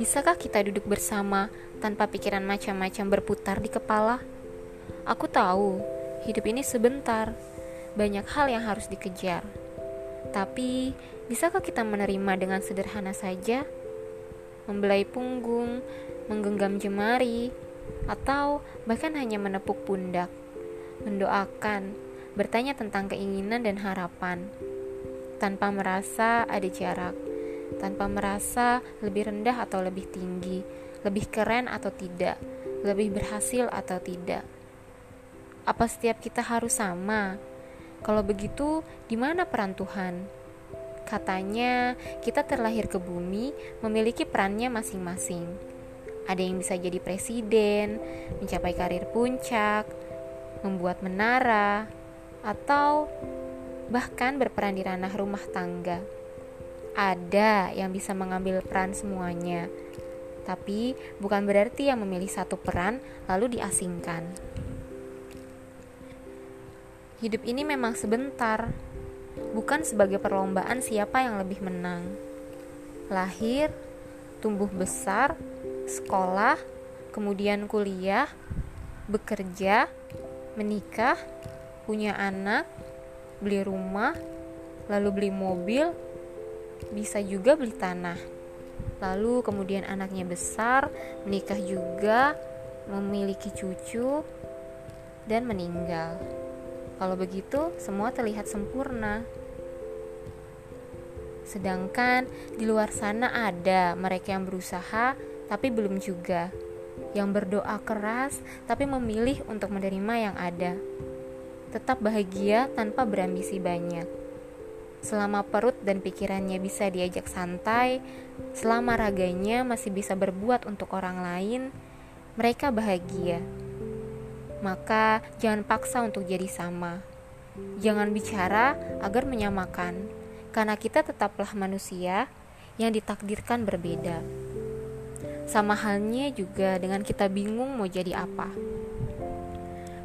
Bisakah kita duduk bersama tanpa pikiran macam-macam berputar di kepala? Aku tahu, hidup ini sebentar. Banyak hal yang harus dikejar. Tapi, bisakah kita menerima dengan sederhana saja? Membelai punggung, menggenggam jemari, atau bahkan hanya menepuk pundak, mendoakan, bertanya tentang keinginan dan harapan, tanpa merasa ada jarak tanpa merasa lebih rendah atau lebih tinggi, lebih keren atau tidak, lebih berhasil atau tidak. Apa setiap kita harus sama? Kalau begitu, di mana peran Tuhan? Katanya, kita terlahir ke bumi memiliki perannya masing-masing. Ada yang bisa jadi presiden, mencapai karir puncak, membuat menara, atau bahkan berperan di ranah rumah tangga ada yang bisa mengambil peran semuanya. Tapi bukan berarti yang memilih satu peran lalu diasingkan. Hidup ini memang sebentar, bukan sebagai perlombaan siapa yang lebih menang. Lahir, tumbuh besar, sekolah, kemudian kuliah, bekerja, menikah, punya anak, beli rumah, lalu beli mobil, bisa juga beli tanah. Lalu kemudian anaknya besar, menikah juga, memiliki cucu, dan meninggal. Kalau begitu, semua terlihat sempurna. Sedangkan di luar sana ada mereka yang berusaha tapi belum juga, yang berdoa keras tapi memilih untuk menerima yang ada. Tetap bahagia tanpa berambisi banyak Selama perut dan pikirannya bisa diajak santai, selama raganya masih bisa berbuat untuk orang lain, mereka bahagia. Maka jangan paksa untuk jadi sama. Jangan bicara agar menyamakan, karena kita tetaplah manusia yang ditakdirkan berbeda. Sama halnya juga dengan kita bingung mau jadi apa.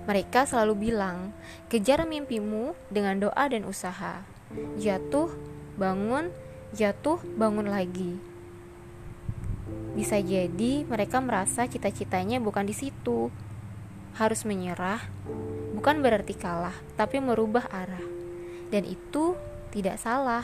Mereka selalu bilang, kejar mimpimu dengan doa dan usaha jatuh, bangun, jatuh, bangun lagi. Bisa jadi mereka merasa cita-citanya bukan di situ. Harus menyerah, bukan berarti kalah, tapi merubah arah. Dan itu tidak salah.